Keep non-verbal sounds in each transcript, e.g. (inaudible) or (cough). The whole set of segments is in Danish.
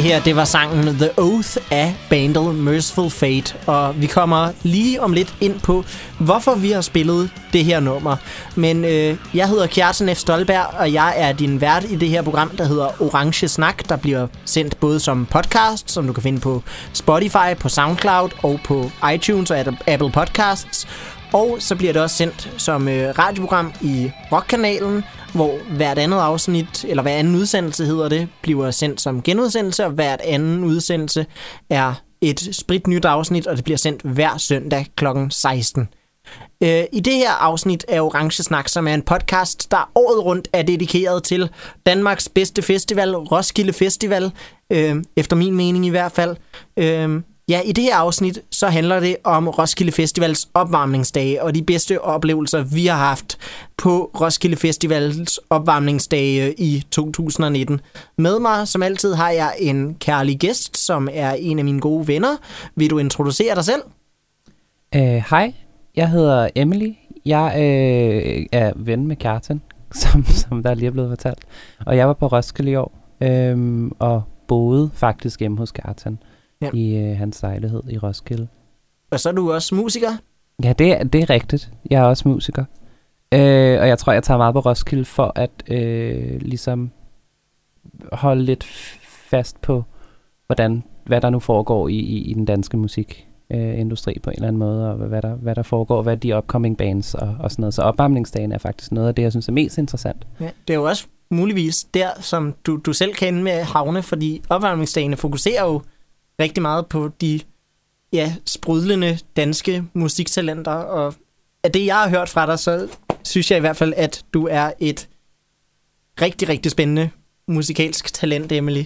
Det her, det var sangen The Oath af bandet Merciful Fate, og vi kommer lige om lidt ind på, hvorfor vi har spillet det her nummer. Men øh, jeg hedder Kjartan F. Stolberg, og jeg er din vært i det her program, der hedder Orange Snak, der bliver sendt både som podcast, som du kan finde på Spotify, på SoundCloud og på iTunes og Apple Podcasts. Og så bliver det også sendt som øh, radioprogram i Rockkanalen, hvor hvert andet afsnit, eller hver anden udsendelse hedder det, bliver sendt som genudsendelse, og hvert anden udsendelse er et spritnyt afsnit, og det bliver sendt hver søndag kl. 16. Øh, I det her afsnit af Orange Snak, som er en podcast, der året rundt er dedikeret til Danmarks bedste festival, Roskilde Festival, øh, efter min mening i hvert fald. Øh, Ja, i det her afsnit, så handler det om Roskilde Festivals opvarmningsdage og de bedste oplevelser, vi har haft på Roskilde Festivals opvarmningsdage i 2019. Med mig, som altid, har jeg en kærlig gæst, som er en af mine gode venner. Vil du introducere dig selv? Uh, hej, jeg hedder Emily. Jeg uh, er ven med Kjartan, (laughs) som, som der lige er blevet fortalt. Og jeg var på Roskilde i år, uh, og boede faktisk hjemme hos Kjartan ja. i øh, hans lejlighed i Roskilde. Og så er du også musiker? Ja, det er, det er rigtigt. Jeg er også musiker. Øh, og jeg tror, jeg tager meget på Roskilde for at øh, ligesom holde lidt fast på, hvordan, hvad der nu foregår i, i, i den danske musikindustri øh, på en eller anden måde, og hvad der, hvad der foregår, hvad de upcoming bands og, og sådan noget. Så opvarmningsdagen er faktisk noget af det, jeg synes er mest interessant. Ja, det er jo også muligvis der, som du, du selv kan med havne, fordi opvarmningsdagene fokuserer jo rigtig meget på de ja, sprudlende danske musiktalenter, og af det, jeg har hørt fra dig, så synes jeg i hvert fald, at du er et rigtig, rigtig spændende musikalsk talent, Emily.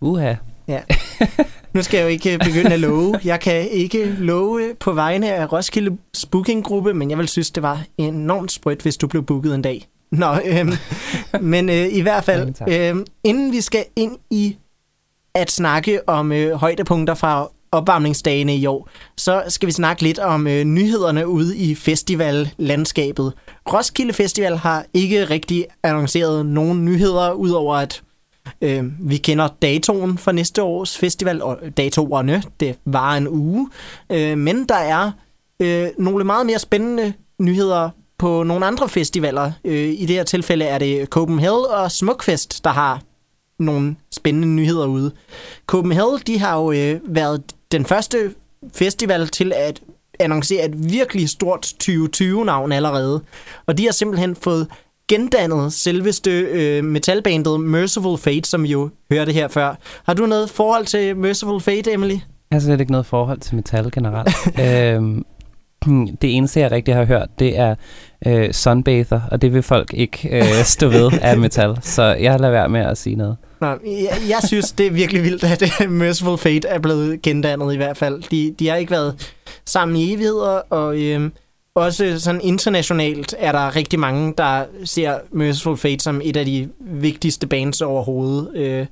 Uha. Ja. (laughs) Nu skal jeg jo ikke begynde at love. Jeg kan ikke love på vegne af Roskilde bookinggruppe, men jeg vil synes, det var enormt sprødt, hvis du blev booket en dag. Nå, øhm, (laughs) men øh, i hvert fald, øh, inden vi skal ind i at snakke om øh, højdepunkter fra opvarmningsdagene i år, så skal vi snakke lidt om øh, nyhederne ude i festivallandskabet. Roskilde Festival har ikke rigtig annonceret nogen nyheder, udover at øh, vi kender datoen for næste års festival, og datoerne, det var en uge. Øh, men der er øh, nogle meget mere spændende nyheder på nogle andre festivaler. Øh, I det her tilfælde er det Copenhagen og Smukfest, der har nogle spændende nyheder ude. Copenhagen, de har jo øh, været den første festival til at annoncere et virkelig stort 2020-navn allerede. Og de har simpelthen fået gendannet selveste øh, metalbandet Merciful Fate, som vi jo hørte her før. Har du noget forhold til Merciful Fate, Emily? Jeg har slet ikke noget forhold til metal generelt. (laughs) øhm, det eneste, jeg rigtig har hørt, det er øh, Sunbather, og det vil folk ikke øh, stå ved af metal, så jeg lader være med at sige noget. Nå, jeg, jeg synes, det er virkelig vildt, at øh, Merciful Fate er blevet gendannet i hvert fald. De, de har ikke været sammen i evigheder, og øh, også sådan internationalt er der rigtig mange, der ser Merciful Fate som et af de vigtigste bands overhovedet. Øh,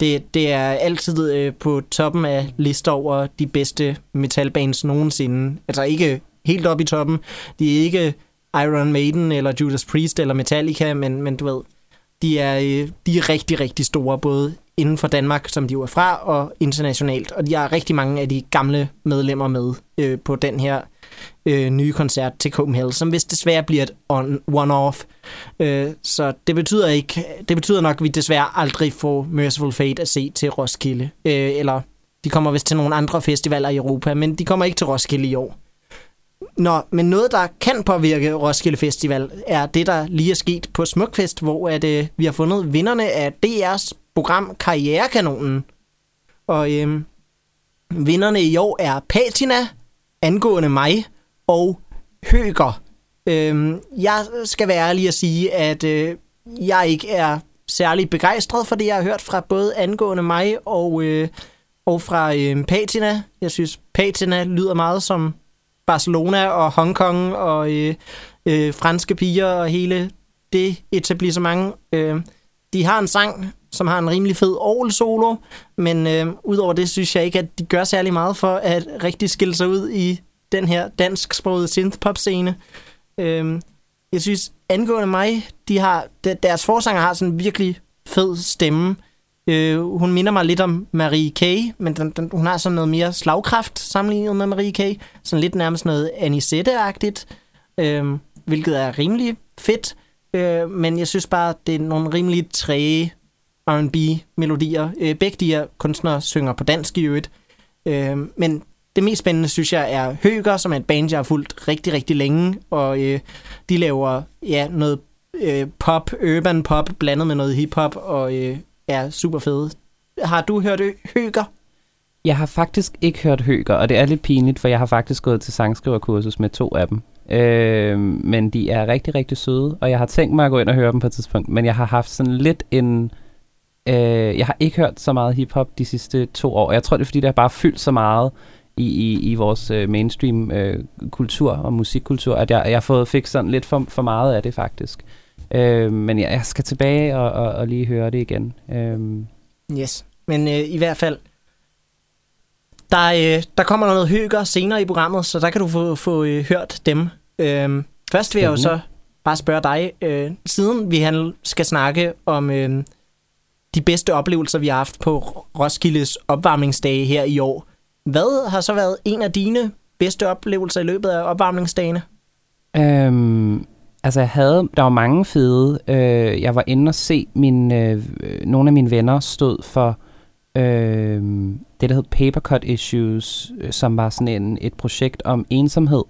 det, det er altid øh, på toppen af lister over de bedste metalbands nogensinde. Altså ikke helt op i toppen. De er ikke Iron Maiden eller Judas Priest eller Metallica, men, men du ved, de er, øh, de er rigtig, rigtig store, både inden for Danmark, som de jo er fra, og internationalt. Og de har rigtig mange af de gamle medlemmer med øh, på den her øh, nye koncert til Copenhagen, som hvis desværre bliver et one-off. Øh, så det betyder ikke, det betyder nok, at vi desværre aldrig får Merciful Fate at se til Roskilde. Øh, eller de kommer vist til nogle andre festivaler i Europa, men de kommer ikke til Roskilde i år. Nå, men noget, der kan påvirke Roskilde Festival, er det, der lige er sket på Smukfest, hvor at, øh, vi har fundet vinderne af DR's program Karrierekanonen. Og øh, vinderne i år er Patina, angående mig, og Høger. Øhm, jeg skal være ærlig at sige, at øh, jeg ikke er særlig begejstret for det, jeg har hørt fra både angående mig og, øh, og fra øh, Patina. Jeg synes, Patina lyder meget som Barcelona og Hongkong og øh, øh, franske piger og hele det etablissement. Øh, de har en sang, som har en rimelig fed orgel solo, men øh, udover det synes jeg ikke, at de gør særlig meget for at rigtig skille sig ud i den her dansksprogede synthpop-scene. Øhm, jeg synes, angående mig, de har, deres forsanger har sådan en virkelig fed stemme. Øh, hun minder mig lidt om Marie K., men den, den, hun har sådan noget mere slagkraft sammenlignet med Marie K. Sådan lidt nærmest noget Anisette-agtigt, øh, hvilket er rimelig fedt. Øh, men jeg synes bare, det er nogle rimelig træge R&B-melodier. Øh, begge de her kunstnere synger på dansk i øvrigt. Øh, men det mest spændende, synes jeg, er Høger, som er et band, jeg har fulgt rigtig, rigtig længe. Og øh, de laver ja, noget øh, pop, urban pop, blandet med noget hiphop, og øh, er super fede. Har du hørt Høger? Jeg har faktisk ikke hørt Høger, og det er lidt pinligt, for jeg har faktisk gået til sangskriverkursus med to af dem. Øh, men de er rigtig, rigtig søde, og jeg har tænkt mig at gå ind og høre dem på et tidspunkt, men jeg har haft sådan lidt en... Øh, jeg har ikke hørt så meget hiphop de sidste to år. Jeg tror, det er, fordi det har bare fyldt så meget i, i, i vores øh, mainstream øh, kultur og musikkultur, at jeg, jeg fået, fik sådan lidt for, for meget af det faktisk. Øh, men jeg, jeg skal tilbage og, og, og lige høre det igen. Øh. Yes, men øh, i hvert fald, der, øh, der kommer noget høger senere i programmet, så der kan du få, få øh, hørt dem. Øh, først vil jeg jo så bare spørge dig, øh, siden vi skal snakke om øh, de bedste oplevelser, vi har haft på Roskildes opvarmningsdage her i år. Hvad har så været en af dine bedste oplevelser i løbet af opvarmningsdagene? Øhm, altså jeg havde, der var mange fede. Øh, jeg var inde og se min, øh, nogle af mine venner stod for øh, det, der hed Papercut Issues, øh, som var sådan en, et projekt om ensomhed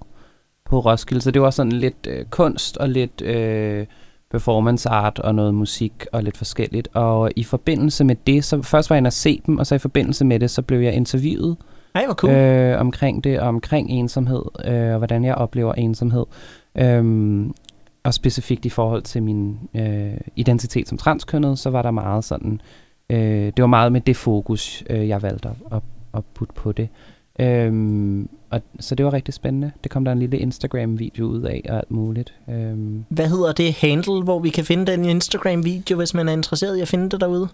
på Roskilde. Så det var sådan lidt øh, kunst og lidt øh, performance art og noget musik og lidt forskelligt. Og i forbindelse med det, så først var jeg inde og se dem, og så i forbindelse med det, så blev jeg interviewet ej, hvor cool. øh, omkring det, og omkring ensomhed, øh, og hvordan jeg oplever ensomhed. Øhm, og specifikt i forhold til min øh, identitet som transkønnet, så var der meget sådan Øh, det var meget med det fokus, øh, jeg valgte at, at, at putte på det. Øhm, og, så det var rigtig spændende. Det kom der en lille Instagram-video ud af og alt muligt. Øhm. Hvad hedder det handle, hvor vi kan finde den Instagram-video, hvis man er interesseret i at finde det derude?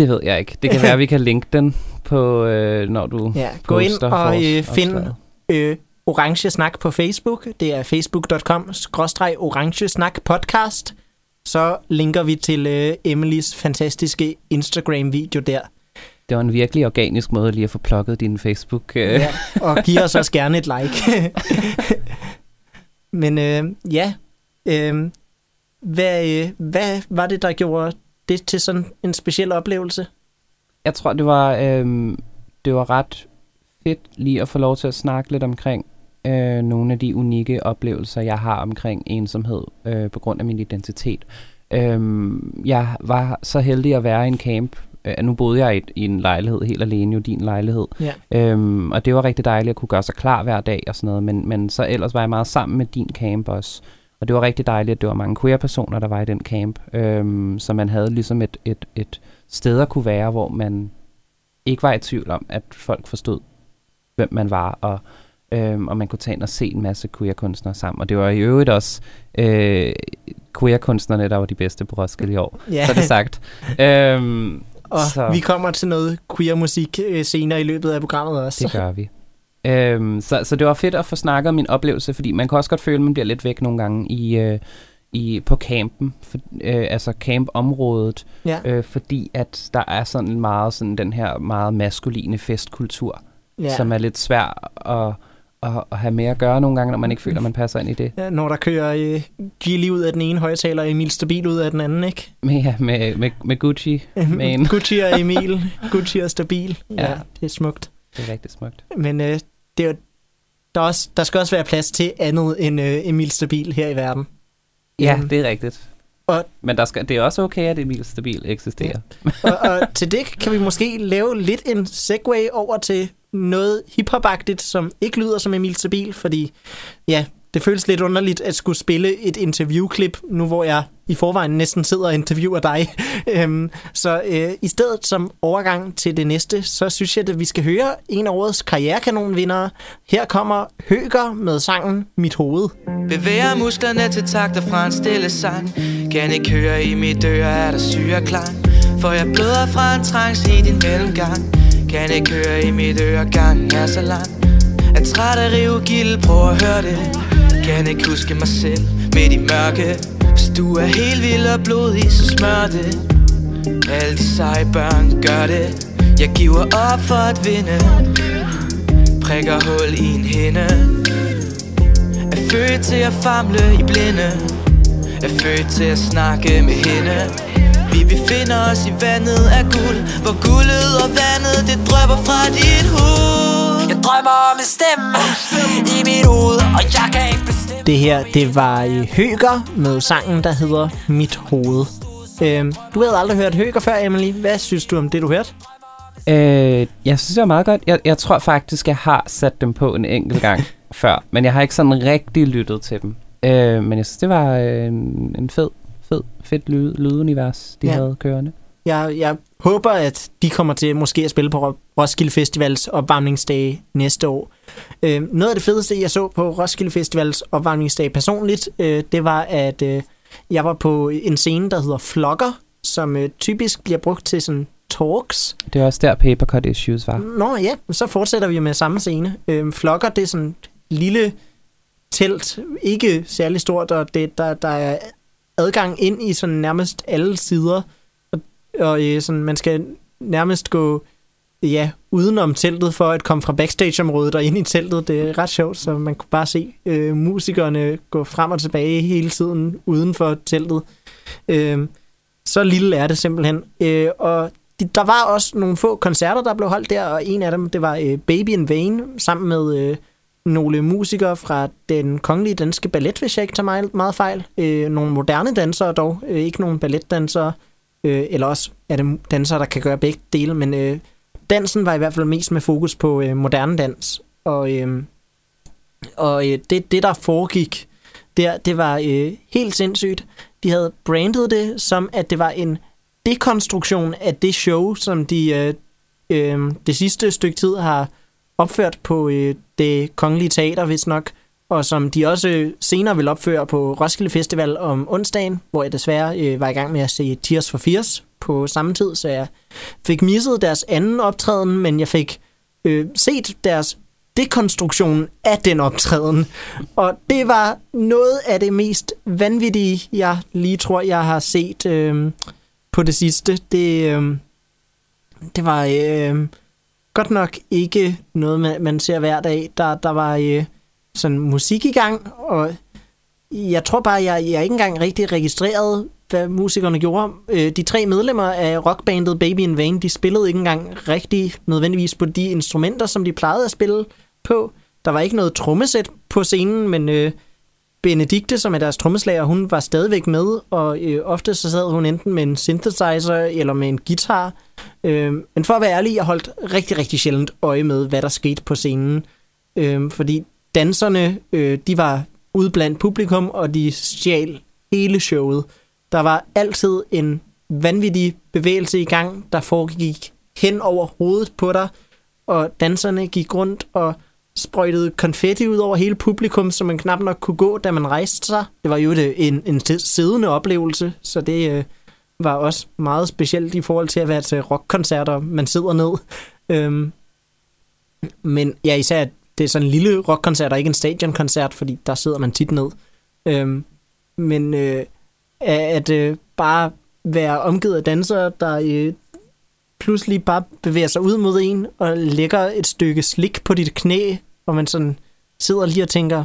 Det ved jeg ikke. Det kan være, at (laughs) vi kan linke den på, øh, når du Ja, gå ind og øh, find øh, Orange Snak på Facebook. Det er facebook.com-orange Snak podcast så linker vi til øh, Emilys fantastiske Instagram-video der. Det var en virkelig organisk måde lige at få plukket din Facebook. Øh. Ja, og giv os også gerne et like. (laughs) Men øh, ja, øh, hvad, øh, hvad var det, der gjorde det til sådan en speciel oplevelse? Jeg tror, det var, øh, det var ret fedt lige at få lov til at snakke lidt omkring øh, nogle af de unikke oplevelser, jeg har omkring ensomhed øh, på grund af min identitet. Øh, jeg var så heldig at være i en camp. Øh, nu boede jeg i, i en lejlighed helt alene, jo din lejlighed. Ja. Øhm, og det var rigtig dejligt at kunne gøre sig klar hver dag og sådan noget. Men, men så ellers var jeg meget sammen med din camp også. Og det var rigtig dejligt, at det var mange queer-personer, der var i den camp. Øhm, så man havde ligesom et, et, et sted at kunne være, hvor man ikke var i tvivl om, at folk forstod, hvem man var, og Øhm, og man kunne tage ind og se en masse queer-kunstnere sammen. Og det var i øvrigt også øh, queer-kunstnerne, der var de bedste på Roskilde i år. Ja. Så det sagt. (laughs) øhm, og så. vi kommer til noget queer-musik øh, senere i løbet af programmet også. Det gør vi. Øhm, så, så det var fedt at få snakket om min oplevelse, fordi man kan også godt føle, at man bliver lidt væk nogle gange i, øh, i på campen, for, øh, altså campområdet, ja. øh, fordi at der er sådan meget sådan den her meget maskuline festkultur, ja. som er lidt svær at at, at have mere at gøre nogle gange, når man ikke føler, at man passer ind i det. Ja, når der kører uh, Gilly ud af den ene højtaler, og Emil Stabil ud af den anden, ikke? Med, ja, med, med, med Gucci. Med en. Gucci og Emil. Gucci og Stabil. Ja. ja, det er smukt. Det er rigtig smukt. Men uh, det er, der, også, der skal også være plads til andet end uh, Emil Stabil her i verden. Ja, um, det er rigtigt. Og, Men der skal, det er også okay, at Emil Stabil eksisterer. Ja. og, og til det kan vi måske lave lidt en segue over til noget hiphopagtigt, som ikke lyder som Emil Stabil, fordi ja, det føles lidt underligt at skulle spille et interviewklip, nu hvor jeg i forvejen næsten sidder og interviewer dig. (laughs) øhm, så øh, i stedet som overgang til det næste, så synes jeg, at vi skal høre en af årets karrierekanonvindere. Her kommer Høger med sangen Mit Hoved. Bevæger musklerne til takter fra en stille sang. Kan ikke høre i mit øre, er der syre klang. For jeg bløder fra en trance i din mellemgang. Kan ikke høre i mit øre, gangen er så lang Er træt af rive gild, prøv at høre det kan ikke huske mig selv. Midt i mørke Hvis du er helt vild og blodig, så smør det. Alle de seje børn gør det. Jeg giver op for at vinde. Prikker hul i en hende Er født til at famle i blinde. Er født til at snakke med hende. Vi befinder os i vandet af guld Hvor guldet og vandet det drøber fra dit hoved jeg drømmer om en stemme i mit hoved Og jeg kan ikke bestemme Det her, det var i Høger med sangen, der hedder Mit Hoved. Øhm, du havde aldrig hørt Høger før, Emily. Hvad synes du om det, du hørte? Øh, jeg synes, det var meget godt. Jeg, jeg tror faktisk, jeg har sat dem på en enkelt gang (laughs) før, men jeg har ikke sådan rigtig lyttet til dem. Øh, men jeg synes, det var øh, en, en fed, fed, fedt lyd, lydunivers, de Ja. havde kørende. Jeg, jeg håber, at de kommer til måske at spille på Roskilde Festivals opvarmningsdag næste år. Øh, noget af det fedeste, jeg så på Roskilde Festivals opvarmningsdag personligt, øh, det var, at øh, jeg var på en scene, der hedder Flogger, som øh, typisk bliver brugt til sådan talks. Det var også der Papercut Issues var. Nå ja, så fortsætter vi med samme scene. Øh, Flogger, det er sådan lille telt, ikke særlig stort, og det, der, der er adgang ind i sådan nærmest alle sider, og, og øh, sådan, man skal nærmest gå ja, udenom teltet for at komme fra backstageområdet og ind i teltet. Det er ret sjovt, så man kunne bare se øh, musikerne gå frem og tilbage hele tiden uden for teltet. Øh, så lille er det simpelthen. Øh, og de, der var også nogle få koncerter, der blev holdt der, og en af dem, det var øh, Baby in Vain, sammen med øh, nogle musikere fra den kongelige danske ballet, hvis jeg ikke tager meget, meget fejl. Øh, nogle moderne dansere dog, øh, ikke nogle balletdansere, øh, eller også er det dansere, der kan gøre begge dele, men øh, dansen var i hvert fald mest med fokus på øh, moderne dans. Og, øh, og øh, det, det, der foregik der, det var øh, helt sindssygt. De havde brandet det som, at det var en dekonstruktion af det show, som de øh, øh, det sidste stykke tid har opført på øh, det kongelige teater, hvis nok, og som de også øh, senere vil opføre på Roskilde Festival om onsdagen, hvor jeg desværre øh, var i gang med at se Tears for Fears på samme tid, så jeg fik misset deres anden optræden, men jeg fik øh, set deres dekonstruktion af den optræden. Og det var noget af det mest vanvittige, jeg lige tror, jeg har set øh, på det sidste. Det, øh, det var øh, godt nok ikke noget, man, man ser hver dag. Der, der var øh, sådan musik i gang, og jeg tror bare, jeg, jeg ikke engang rigtig registreret, hvad musikerne gjorde. Øh, de tre medlemmer af rockbandet Baby in Vain, de spillede ikke engang rigtig nødvendigvis på de instrumenter, som de plejede at spille på. Der var ikke noget trommesæt på scenen, men øh, Benedikte, som er deres trommeslager, hun var stadigvæk med, og øh, ofte så sad hun enten med en synthesizer eller med en guitar. Øh, men for at være ærlig, jeg holdt rigtig, rigtig sjældent øje med, hvad der skete på scenen. Øh, fordi danserne, øh, de var ude blandt publikum, og de stjal hele showet. Der var altid en vanvittig bevægelse i gang, der foregik hen over hovedet på dig, og danserne gik rundt og sprøjtede konfetti ud over hele publikum, så man knap nok kunne gå, da man rejste sig. Det var jo det, en, en siddende oplevelse, så det øh, var også meget specielt i forhold til at være til rockkoncerter, man sidder ned. Øhm, men ja, især det er sådan en lille rockkoncert, og ikke en stadionkoncert, fordi der sidder man tit ned. Øhm, men øh, at øh, bare være omgivet af dansere, der øh, pludselig bare bevæger sig ud mod en og lægger et stykke slik på dit knæ, og man sådan sidder lige og tænker,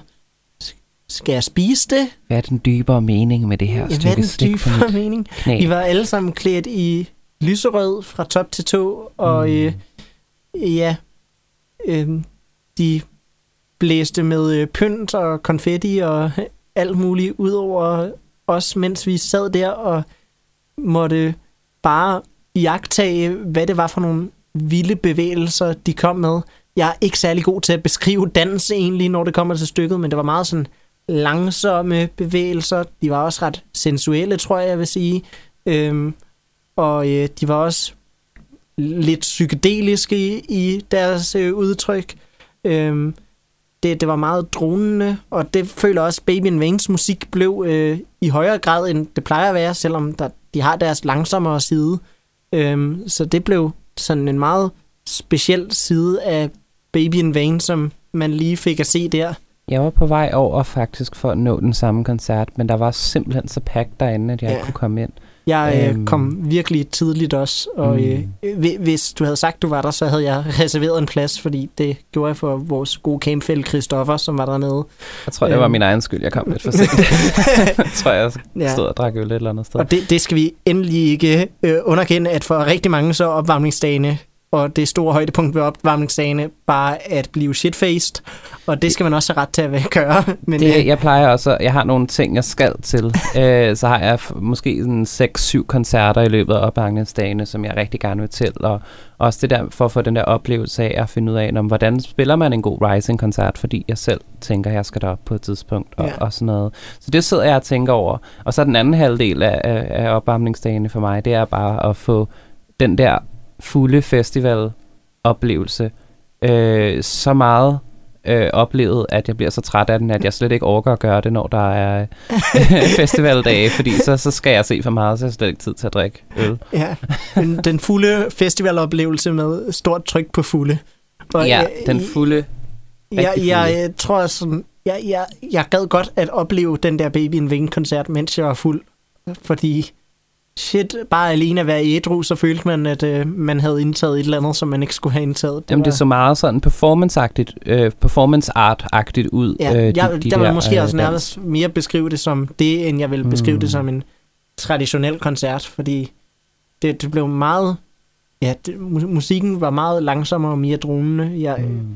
skal jeg spise det? Hvad er den dybere mening med det her Ja, hvad er stykke den slik dybere mening? knæ? I var alle sammen klædt i lyserød fra top til tå, og øh, ja, øh, de blæste med øh, pynt og konfetti og (laughs) alt muligt ud over os, mens vi sad der og måtte bare jagtage, hvad det var for nogle vilde bevægelser, de kom med. Jeg er ikke særlig god til at beskrive dans egentlig, når det kommer til stykket, men det var meget sådan langsomme bevægelser. De var også ret sensuelle, tror jeg, jeg vil sige. Øhm, og øh, de var også lidt psykedeliske i, i deres øh, udtryk. Øhm, det, det var meget dronende, og det føler også Baby in Vains musik blev øh, i højere grad, end det plejer at være, selvom der, de har deres langsommere side. Øhm, så det blev sådan en meget speciel side af Baby in Vain, som man lige fik at se der. Jeg var på vej over faktisk for at nå den samme koncert, men der var simpelthen så pakket derinde, at jeg Ja. ikke kunne komme ind. Jeg øh, Øhm. kom virkelig tidligt også, og øh, Mm. hvi- hvis du havde sagt, du var der, så havde jeg (laughs) reserveret en plads, fordi det gjorde jeg for vores gode campfælle Christoffer, som var dernede. Jeg tror, det var Øhm. min egen skyld, jeg kom lidt for (laughs) sent. jeg tror, jeg Ja. stod og drak øl et eller andet sted. Og det, det skal vi endelig ikke øh, underkende, at for rigtig mange så opvarmningsdagene og det store højdepunkt ved opvarmningsdagene bare at blive shitfaced, og det skal man også have ret til at (laughs) gøre. Men Det, øh, jeg plejer også, jeg har nogle ting, jeg skal til. (laughs) øh, så har jeg måske sådan 6-7 koncerter i løbet af opbakningsdagene, som jeg rigtig gerne vil til. Og også det der, for at få den der oplevelse af at finde ud af, om, hvordan spiller man en god Rising-koncert, fordi jeg selv tænker, jeg skal derop på et tidspunkt og, Ja. og sådan noget. Så det sidder jeg og tænker over. Og så den anden halvdel af, af, af opvarmningsdagene for mig, det er bare at få den der fulde festival-oplevelse øh, så meget øh, oplevet, at jeg bliver så træt af den, at jeg slet ikke overgår at gøre det, når der er (laughs) festivaldage, fordi så, så skal jeg se for meget, så jeg har slet ikke tid til at drikke øl. ja, den, den fulde festivaloplevelse med stort tryk på fulde. Og, ja, øh, den fulde... Jeg, rigtig jeg, fulde. jeg tror sådan, jeg, jeg, jeg gad godt at opleve den der Baby in Vain koncert, mens jeg var fuld. Fordi shit, bare alene at være ædru, så følte man, at øh, man havde indtaget et eller andet, som man ikke skulle have indtaget. Jamen, det var- så meget sådan performance-agtigt, øh, performance art-agtigt ud. Ja, øh, jeg, jeg vil der, måske øh, også nærmest mere beskrive det som det, end jeg vil beskrive Mm. det som en traditionel koncert, fordi det, det blev meget... Ja, det, mu- musikken var meget langsommere og mere dronende. Jeg, mm.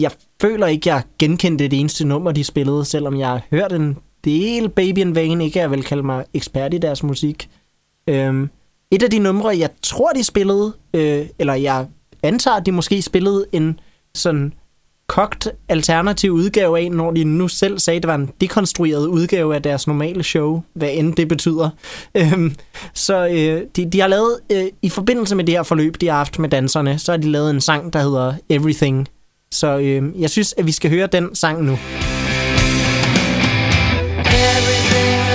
Jeg føler ikke, jeg genkendte det eneste nummer, de spillede, selvom jeg har hørt en del Baby in Vain. Ikke, jeg vil kalde mig ekspert i deres musik. Øhm, et af de numre, jeg tror, de spillede, øh, eller jeg antager, de måske spillede en sådan kogt alternativ udgave af, når de nu selv sagde, at det var en dekonstrueret udgave af deres normale show, hvad end det betyder. Øhm, så øh, de, de har lavet, øh, i forbindelse med det her forløb, de har haft med danserne, så har de lavet en sang, der hedder Everything. Så øh, jeg synes, at vi skal høre den sang nu. Everything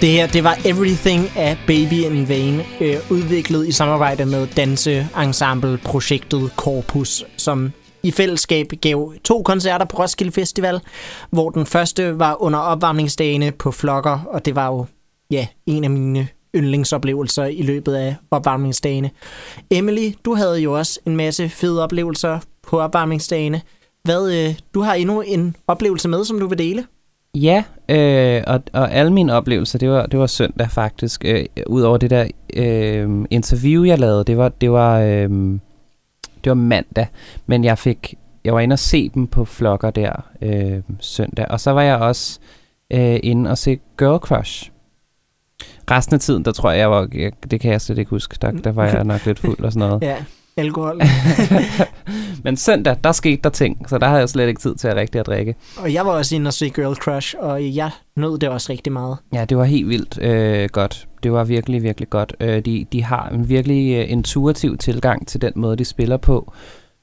Det her, det var Everything af Baby in Vain, øh, udviklet i samarbejde med danseensemble-projektet Corpus, som i fællesskab gav to koncerter på Roskilde Festival, hvor den første var under opvarmningsdagene på Flokker, og det var jo ja, en af mine yndlingsoplevelser i løbet af opvarmningsdagene. Emily, du havde jo også en masse fede oplevelser på opvarmningsdagene. Hvad, øh, du har endnu en oplevelse med, som du vil dele? Ja, øh, og, og alle mine oplevelser, det var, det var søndag faktisk. Øh, Udover det der øh, interview, jeg lavede, det var, det var, øh, det var mandag. Men jeg fik, jeg var inde og se dem på flokker der øh, søndag. Og så var jeg også øh, inde og se Girl Crush. Resten af tiden, der tror jeg, jeg var, jeg, det kan jeg slet ikke huske, der, der var jeg nok lidt fuld og sådan noget. (laughs) Ja, alkohol. (laughs) Men søndag, der skete der ting, så der havde jeg slet ikke tid til at rigtig at drikke. Og jeg var også inde og se Girl Crush, og jeg nød det også rigtig meget. Ja, det var helt vildt øh, godt. Det var virkelig, virkelig godt. Øh, de, de har en virkelig øh, intuitiv tilgang til den måde, de spiller på.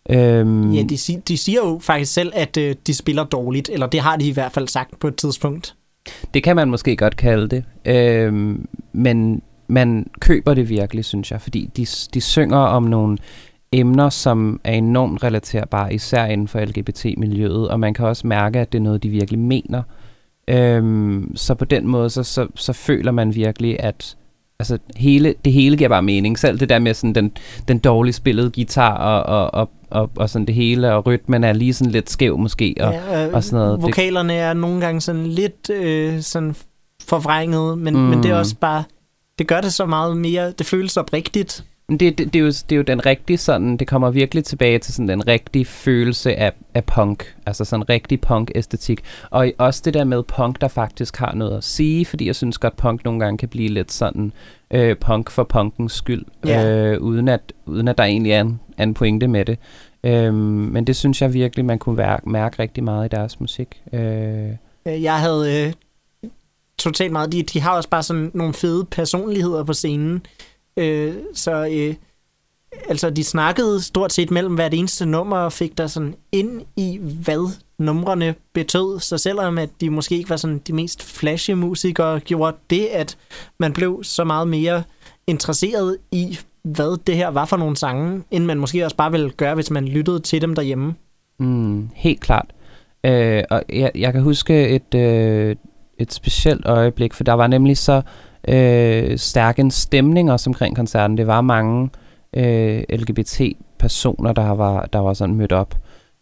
Øhm, Ja, de, de siger jo faktisk selv, at øh, de spiller dårligt, eller det har de i hvert fald sagt på et tidspunkt. Det kan man måske godt kalde det. Øhm, men man køber det virkelig, synes jeg, fordi de, de synger om nogle emner, som er enormt relaterbare, især inden for LGBT-miljøet, og man kan også mærke, at det er noget, de virkelig mener. Øhm, så på den måde, så, så, så føler man virkelig, at altså, hele, det hele giver bare mening. Selv det der med sådan den, den dårligt spillede guitar og, og, og, og, og sådan det hele, og rytmen er lige sådan lidt skæv måske. Og, ja, øh, og sådan noget. Vokalerne er nogle gange sådan lidt øh, sådan forvrænget, men, mm. Mm. men det er også bare, det gør det så meget mere, det føles oprigtigt. Det, det, det, er jo, det er jo den rigtige sådan, det kommer virkelig tilbage til sådan den rigtige følelse af, af punk. Altså sådan en rigtig punk-æstetik. Og også det der med punk, der faktisk har noget at sige, fordi jeg synes godt, punk nogle gange kan blive lidt sådan øh, punk for punkens skyld, Ja. øh, uden, at, uden at der egentlig er en, er en pointe med det. Øhm, men det synes jeg virkelig, man kunne mærke, mærke rigtig meget i deres musik. Øh, Øh, Jeg havde øh, totalt meget... De, de har også bare sådan nogle fede personligheder på scenen. Øh, så øh, altså, de snakkede stort set mellem hvert eneste nummer og fik der sådan ind i, hvad numrene betød. Så selvom at de måske ikke var sådan de mest flashy musikere, gjorde det, at man blev så meget mere interesseret i, hvad det her var for nogle sange, end man måske også bare ville gøre, hvis man lyttede til dem derhjemme. Mm, helt klart. Øh, og jeg, jeg kan huske et, øh, et specielt øjeblik, for der var nemlig så øh, stærke en stemning også omkring koncerten. Det var mange øh, LGBT-personer, der var, der var sådan mødt op.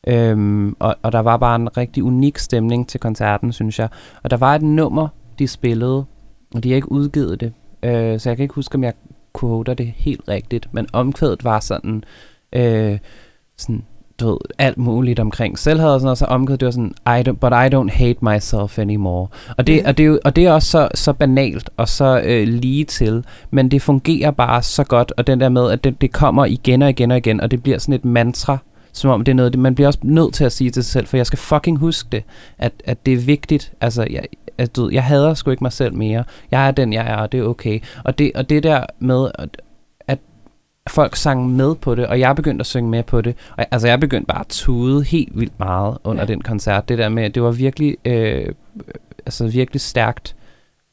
Øhm, og, og der var bare en rigtig unik stemning til koncerten, synes jeg. Og der var et nummer, de spillede, og de har ikke udgivet det. Øh, så jeg kan ikke huske, om jeg quoter det helt rigtigt. Men omkvædet var sådan... Øh, sådan du ved, alt muligt omkring selvhed og sådan noget, så omkvædet det var sådan, I don't, but I don't hate myself anymore. Og det, Ja. og det, er, jo, og det er også så, så banalt og så øh, lige til, men det fungerer bare så godt, og den der med, at det, det kommer igen og igen og igen, og det bliver sådan et mantra, som om det er noget, man bliver også nødt til at sige til sig selv, for jeg skal fucking huske det, at, at det er vigtigt, altså, jeg, at, du, ved, jeg hader sgu ikke mig selv mere, jeg er den, jeg er, og det er okay. Og det, og det der med, folk sang med på det, og jeg begyndte at synge med på det. Og, jeg- altså, jeg begyndte bare at tude helt vildt meget under Ja. den koncert. Det der med, det var virkelig, øh, altså virkelig stærkt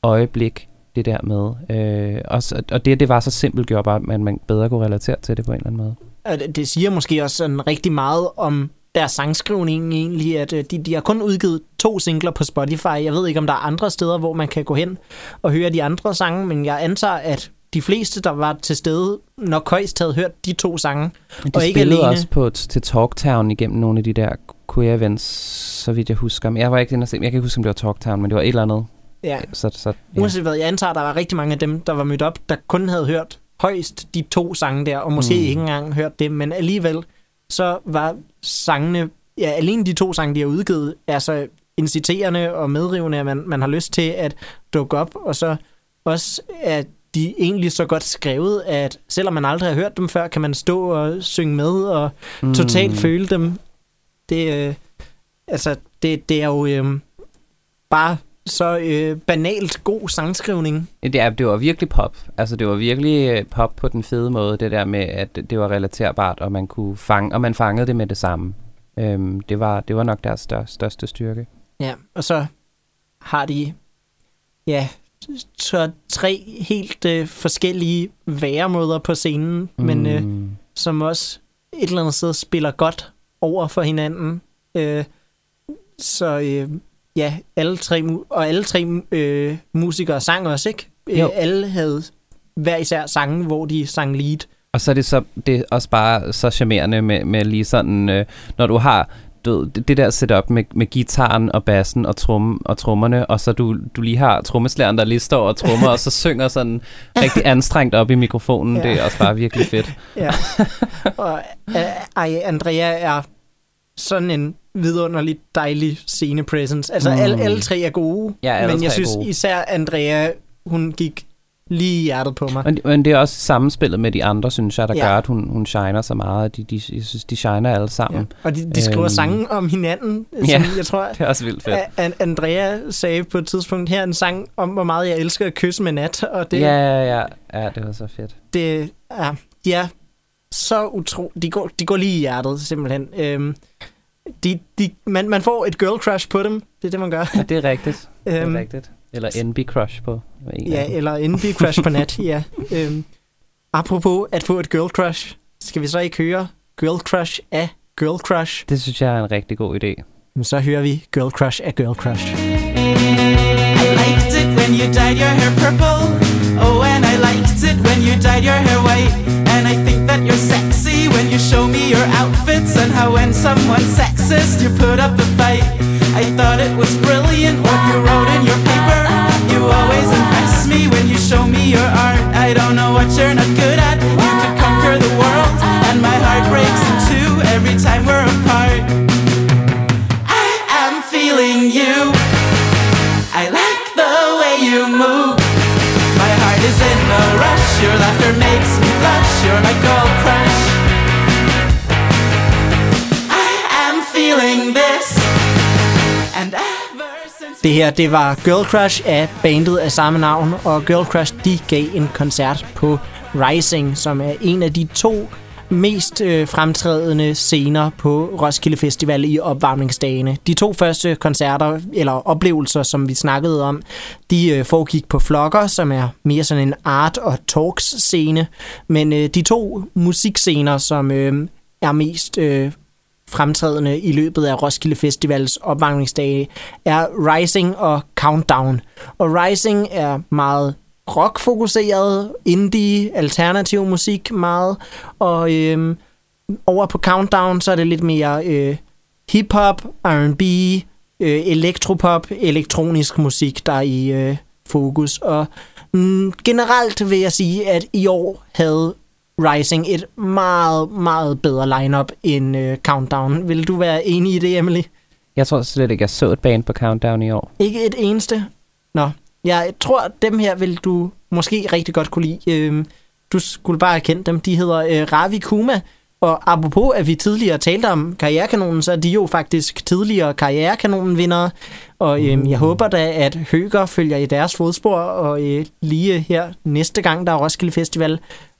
øjeblik, det der med. Øh, også, og det, det var så simpelt, gjorde bare, at man bedre kunne relatere til det på en eller anden måde. Og det- det siger måske også sådan rigtig meget om deres sangskrivning egentlig, at øh, de, de har kun udgivet to singler på Spotify. Jeg ved ikke, om der er andre steder, hvor man kan gå hen og høre de andre sange, men jeg antager, at de fleste, der var til stede, nok højst havde hørt de to sange. Men de Og ikke spillede alene- også på, til Talktown igennem nogle af de der queer events, så vidt jeg husker. Men jeg var ikke inde og se, jeg kan ikke huske, om det var Talktown, men det var et eller andet. Ja, Så, så, ja. uanset hvad, jeg antager, der var rigtig mange af dem, der var mødt op, der kun havde hørt højst de to sange der, og måske Mm. ikke engang hørt dem, men alligevel, så var sangene, ja, alene de to sange, de har udgivet, er så inciterende og medrivende, at man, man har lyst til at dukke op, og så også, at de egentlig så godt skrevet, at selvom man aldrig har hørt dem før, kan man stå og synge med og Mm. totalt føle dem. Det, øh, altså, det, det er jo øh, bare så øh, banalt god sangskrivning. Det, er, det var virkelig pop. Altså, det var virkelig øh, pop på den fede måde, det der med, at det var relaterbart, og man kunne fange, og man fangede det med det samme. Øhm, det, var, det var nok deres stør, største styrke. Ja, og så har de ja, så tre helt øh, forskellige væremåder på scenen, mm. men øh, som også et eller andet sted spiller godt over for hinanden. Øh, så øh, ja, alle tre, og alle tre øh, musikere sang også, ikke? Øh, Jo. alle havde hver især sange, hvor de sang lead. Og så er det, så, det er også bare så charmerende med, med lige sådan, øh, når du har ved, det, det der setup med, med gitaren og bassen og, trum, og trommerne, og så du, du lige har trommeslæren, der lige står og trommer, og så (laughs) synger sådan rigtig anstrengt op i mikrofonen. Ja. Det er også bare virkelig fedt. (laughs) Ja. og øh, ej, Andrea er sådan en vidunderligt dejlig scene presence. Altså, mm. alle, alle tre er gode, Ja, men jeg synes gode. især Andrea, hun gik lige i hjertet på mig. Men, men det er også sammenspillet med de andre, synes jeg, der Ja. gør, at hun, hun shiner så meget. De, de, jeg synes, de shiner alle sammen. Ja. Og de, de skriver Øhm. sange om hinanden, som (laughs) Ja. jeg tror... Det er også vildt fedt. A- An- Andrea sagde på et tidspunkt her en sang om, hvor meget jeg elsker at kysse med nat, og det, Ja, ja, ja. Ja, det var så fedt. det ja, de er så utro... De går, de går lige i hjertet, simpelthen. Øhm, de, de, man, man får et girl crush på dem, det er det, man gør. Ja, det er rigtigt. Det Øhm, er rigtigt. Eller NB Crush på en Ja, eller NB Crush på nat, ja. (laughs) Øhm, apropos at få et girl crush, skal vi så ikke høre Girl Crush af Girl Crush? Det synes jeg er en rigtig god idé. Men så hører vi Girl Crush af Girl Crush. I liked it when you dyed your hair purple. Oh, and I liked it when you dyed your hair white. And I think that you're sexy when you show me your outfits and how when someone's sexist, you put up a fight. I thought it was brilliant what you wrote in your paper. You always impress me when you show me your art. I don't know what you're not good at. You could conquer the world, and my heart breaks in two every time we're apart. Det her, det var Girl Crush af bandet af samme navn, og Girl Crush, de gav en koncert på Rising, som er en af de to mest øh, fremtrædende scener på Roskilde Festival i opvarmningsdagene. De to første koncerter, eller oplevelser, som vi snakkede om, de øh, foregik på Flokker, som er mere sådan en art- og talks-scene. Men øh, de to musikscener, som øh, er mest øh, fremtrædende i løbet af Roskilde Festivals opvarmningsdage er Rising og Countdown. Og Rising er meget rockfokuseret, indie, alternativ musik meget, og øhm, over på Countdown, så er det lidt mere øh, hip-hop, R&B, øh, elektropop, elektronisk musik, der er i øh, fokus. Og mm, generelt vil jeg sige, at i år havde Rising et meget, meget bedre lineup end øh, Countdown. Vil du være enig i det, Emily? Jeg tror slet ikke, jeg så et band på Countdown i år. Ikke et eneste? Nå, jeg tror, dem her vil du måske rigtig godt kunne lide. Øhm, du skulle bare have kendt dem. De hedder øh, Ravi Kuma, og apropos, at vi tidligere talte om Karrierekanonen, så er de jo faktisk tidligere Karrierekanonenvindere, og øhm, jeg håber da, at Høger følger i deres fodspor, og øh, lige her næste gang, der er Roskilde Festival,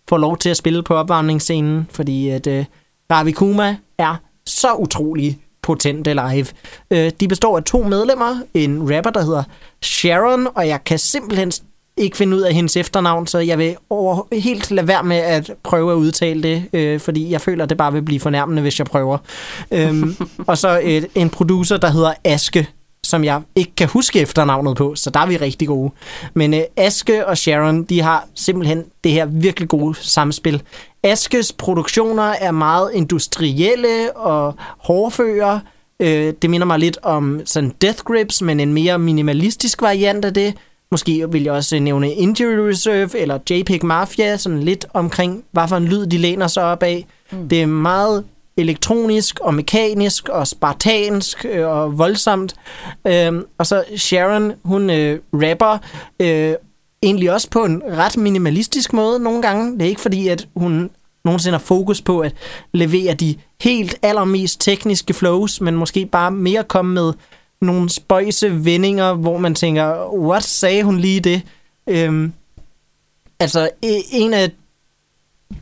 får lov til at spille på opvarmningsscenen, fordi at øh, Ravi Kuma er så utrolig potente live. Øh, de består af to medlemmer, en rapper, der hedder Sharon, og jeg kan simpelthen ikke finde ud af hendes efternavn, så jeg vil over, helt lade være med at prøve at udtale det, øh, fordi jeg føler, at det bare vil blive fornærmende, hvis jeg prøver. øhm, (laughs) og så et, en producer, der hedder Aske, som jeg ikke kan huske efternavnet på, så der er vi rigtig gode. Men øh, Aske og Sharon, de har simpelthen det her virkelig gode samspil. Askes produktioner er meget industrielle og hårdføre. Øh, det minder mig lidt om sådan Death Grips, men en mere minimalistisk variant af det. Måske vil jeg også nævne Injury Reserve eller JPEG Mafia, sådan lidt omkring, hvad for en lyd de læner sig op af. Mm. Det er meget elektronisk og mekanisk og spartansk øh, og voldsomt. Øh, og så Sharon, hun øh, rapper øh, egentlig også på en ret minimalistisk måde nogle gange. Det er ikke fordi, at hun nogensinde har fokus på at levere de helt allermest tekniske flows, men måske bare mere komme med nogle spøjse vendinger, hvor man tænker, what sagde hun lige det? Øhm, altså, e- en af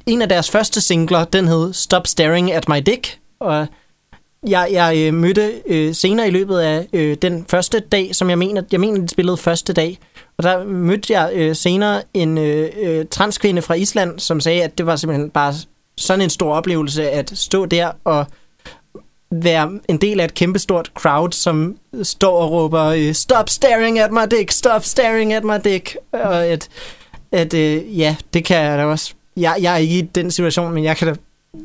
en af deres første singler, den hed Stop Staring at My Dick, og jeg, jeg øh, mødte øh, senere i løbet af øh, den første dag, som jeg mener, jeg mener, de spillede første dag, og der mødte jeg øh, senere en øh, øh, transkvinde fra Island, som sagde, at det var simpelthen bare sådan en stor oplevelse at stå der og være en del af et kæmpestort crowd, som står og råber, øh, stop staring at my dick, stop staring at my dick, og at, at øh, ja, det kan jeg da også jeg, jeg er ikke i den situation, men jeg kan da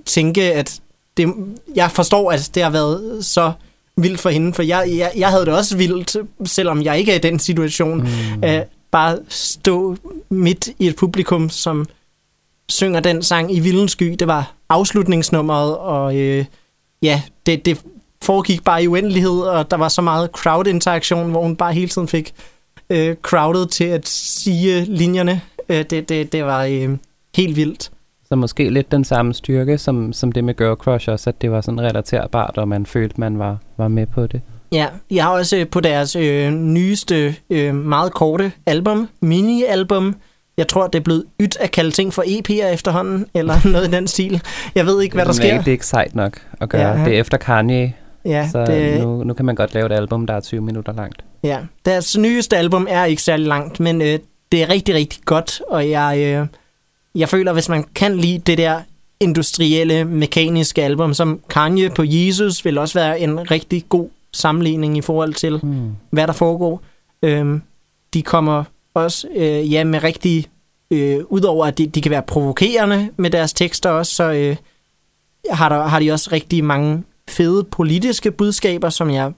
tænke, at det, jeg forstår, at det har været så vildt for hende, for jeg, jeg, jeg havde det også vildt, selvom jeg ikke er i den situation, mm. at bare stå midt i et publikum, som synger den sang i Vildens Sky. Det var afslutningsnummeret, og øh, ja, det, det foregik bare i uendelighed, og der var så meget crowd-interaktion, hvor hun bare hele tiden fik øh, crowdet til at sige linjerne. Øh, det, det, det var... Øh, helt vildt. Så måske lidt den samme styrke, som, som det med Girl Crush også, at det var sådan relaterbart, og man følte, man var, var med på det. Ja, jeg har også på deres øh, nyeste, øh, meget korte album, mini-album, jeg tror, det er blevet ydt at kalde ting for EP'er efterhånden, eller (laughs) noget i den stil. Jeg ved ikke, hvad der sker. Det er ikke sejt nok at gøre. Ja. Det er efter Kanye, Ja, så det, nu, nu kan man godt lave et album, der er 20 minutter langt. ja. Deres nyeste album er ikke særlig langt, men øh, det er rigtig, rigtig godt, og jeg, øh, jeg føler, hvis man kan lide det der industrielle, mekaniske album, som Kanye på Jesus, vil også være en rigtig god sammenligning i forhold til, Hmm. hvad der foregår. Øhm, de kommer også øh, ja, med rigtig... Øh, Udover at de, de kan være provokerende med deres tekster også, så øh, har, der, har de også rigtig mange fede politiske budskaber, som jeg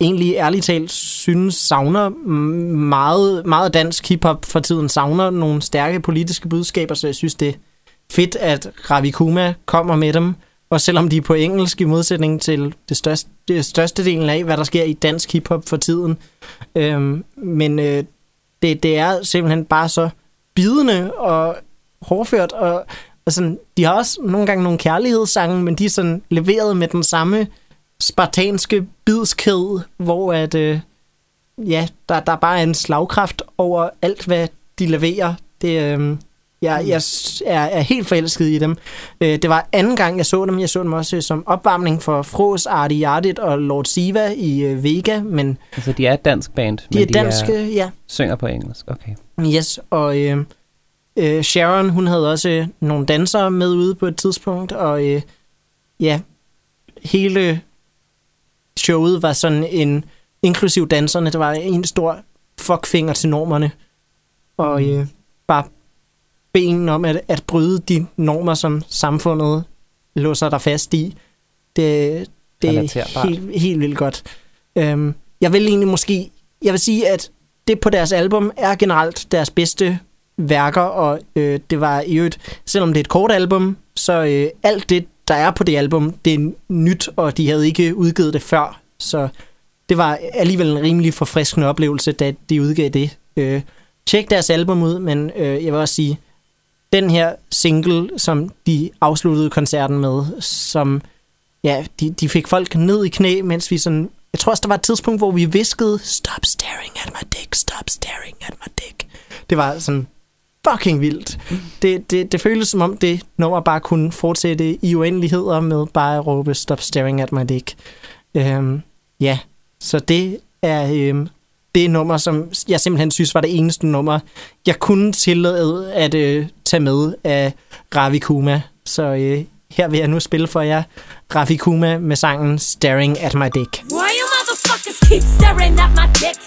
egentlig ærligt talt synes savner meget, meget dansk hiphop for tiden, savner nogle stærke politiske budskaber, så jeg synes, det er fedt, at Ravi Kuma kommer med dem. Og selvom de er på engelsk i modsætning til det største, det største delen af, hvad der sker i dansk hiphop for tiden. Øhm, men øh, det, det er simpelthen bare så bidende og hårdført, og, og sådan, de har også nogle gange nogle kærlighedssange, men de er sådan leveret med den samme spartanske bidskæde, hvor at, øh, ja, der, der bare er en slagkraft over alt, hvad de leverer. Det, øh, jeg, jeg s- er, er helt forelsket i dem. Øh, det var anden gang, jeg så dem. Jeg så dem også øh, som opvarmning for Fros, Artie Yardit og Lord Siva i øh, Vega, men Altså, de er et dansk band, de men er danske, de er, ja. synger på engelsk. Okay. Yes, og øh, øh, Sharon, hun havde også øh, nogle dansere med ude på et tidspunkt, og øh, ja, hele showet var sådan en, inklusiv danserne, det var en stor fuckfinger til normerne, og øh, bare benen om at, at bryde de normer, som samfundet låser dig fast i. Det, det er helt, helt vildt godt. Øhm, jeg vil egentlig måske, jeg vil sige, at det på deres album er generelt deres bedste værker, og øh, det var i øvrigt, selvom det er et kort album, så øh, alt det, der er på det album, det er nyt, og de havde ikke udgivet det før, så det var alligevel en rimelig forfriskende oplevelse, da de udgav det. Øh, tjek deres album ud, men øh, jeg vil også sige, den her single, som de afsluttede koncerten med, som ja, de, de fik folk ned i knæ, mens vi sådan... Jeg tror også, der var et tidspunkt, hvor vi viskede, stop staring at my dick, stop staring at my dick. Det var sådan fucking vildt. Det, det, det føles som om, det nummer bare kunne fortsætte i uendeligheder med bare at råbe, stop staring at my dick. Øhm, ja, så det er øhm, det nummer, som jeg simpelthen synes var det eneste nummer, jeg kunne tillade at øh, tage med af Ravi Kuma. Så øh, her vil jeg nu spille for jer Ravi Kuma med sangen Staring at My Dick. Why you motherfuckers keep staring at my dick?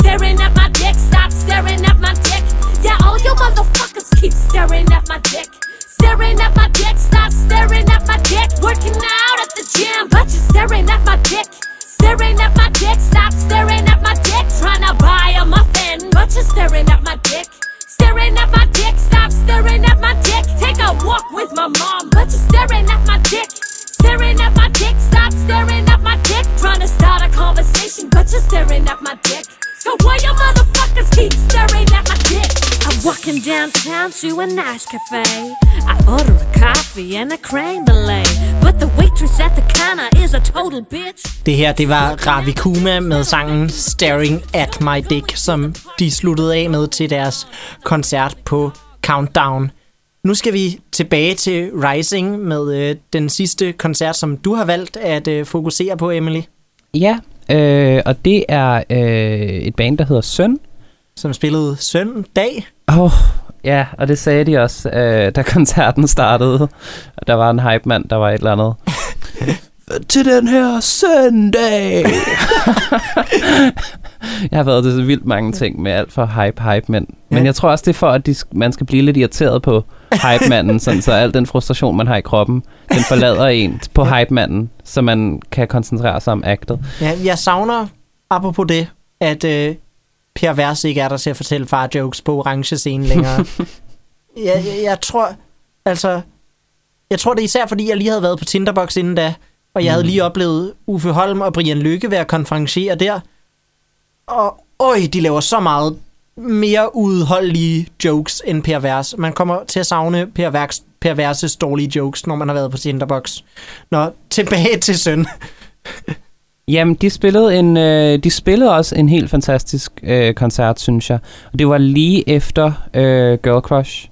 Staring at my dick, stop staring at my dick. Yeah, all you motherfuckers keep staring at my dick. Staring at my dick, stop staring at my dick. Working out at the gym, but you're staring at my dick. Staring at my dick, stop staring at my dick. Trying to buy a muffin, but you're staring at my dick. Staring at my dick, stop staring at my dick. Take a walk with my mom, but you're staring at my dick. Staring at my dick, stop staring at my dick. Trying to start a conversation, but you're staring at my dick. So why you motherfuckers keep staring at my dick? I'm walking downtown to a nice cafe. I order a coffee and a creme brulee. But the waitress at the counter is a total bitch. Det her, det var Ravi Kuma med sangen Staring at My Dick, som de sluttede af med til deres koncert på Countdown. Nu skal vi tilbage til Rising med øh, den sidste koncert, som du har valgt at øh, fokusere på, Emily, Ja, øh, og det er øh, et band, der hedder Søn. som spillede søndag. Åh, oh, ja, og det sagde de også, øh, da (laughs) koncerten startede. Og der var en hype-mand, der var et eller andet. (laughs) til den her søndag. (laughs) jeg har været til så vildt mange ting med alt for hype, hype mænd. Men Ja. jeg tror også, det er for, at de, man skal blive lidt irriteret på hype-manden, sådan, så al den frustration, man har i kroppen, den forlader (laughs) en på hype-manden, så man kan koncentrere sig om actet. Ja, jeg savner, apropos det, at øh, Per Vers ikke er der til at fortælle far-jokes på orange scene længere. (laughs) jeg, jeg, jeg tror, altså, jeg tror det er især, fordi jeg lige havde været på Tinderbox inden da, og jeg mm. havde lige oplevet Uffe Holm og Brian Lykke være konferenciere der. Og øj, de laver så meget mere udholdelige jokes end Per Vers. Man kommer til at savne Per, Vers, perverse, dårlige jokes, når man har været på Tinderbox. Nå, tilbage til søn. Jamen, de spillede, en, øh, de spillede også en helt fantastisk øh, koncert, synes jeg. Og det var lige efter øh, Girl Crush.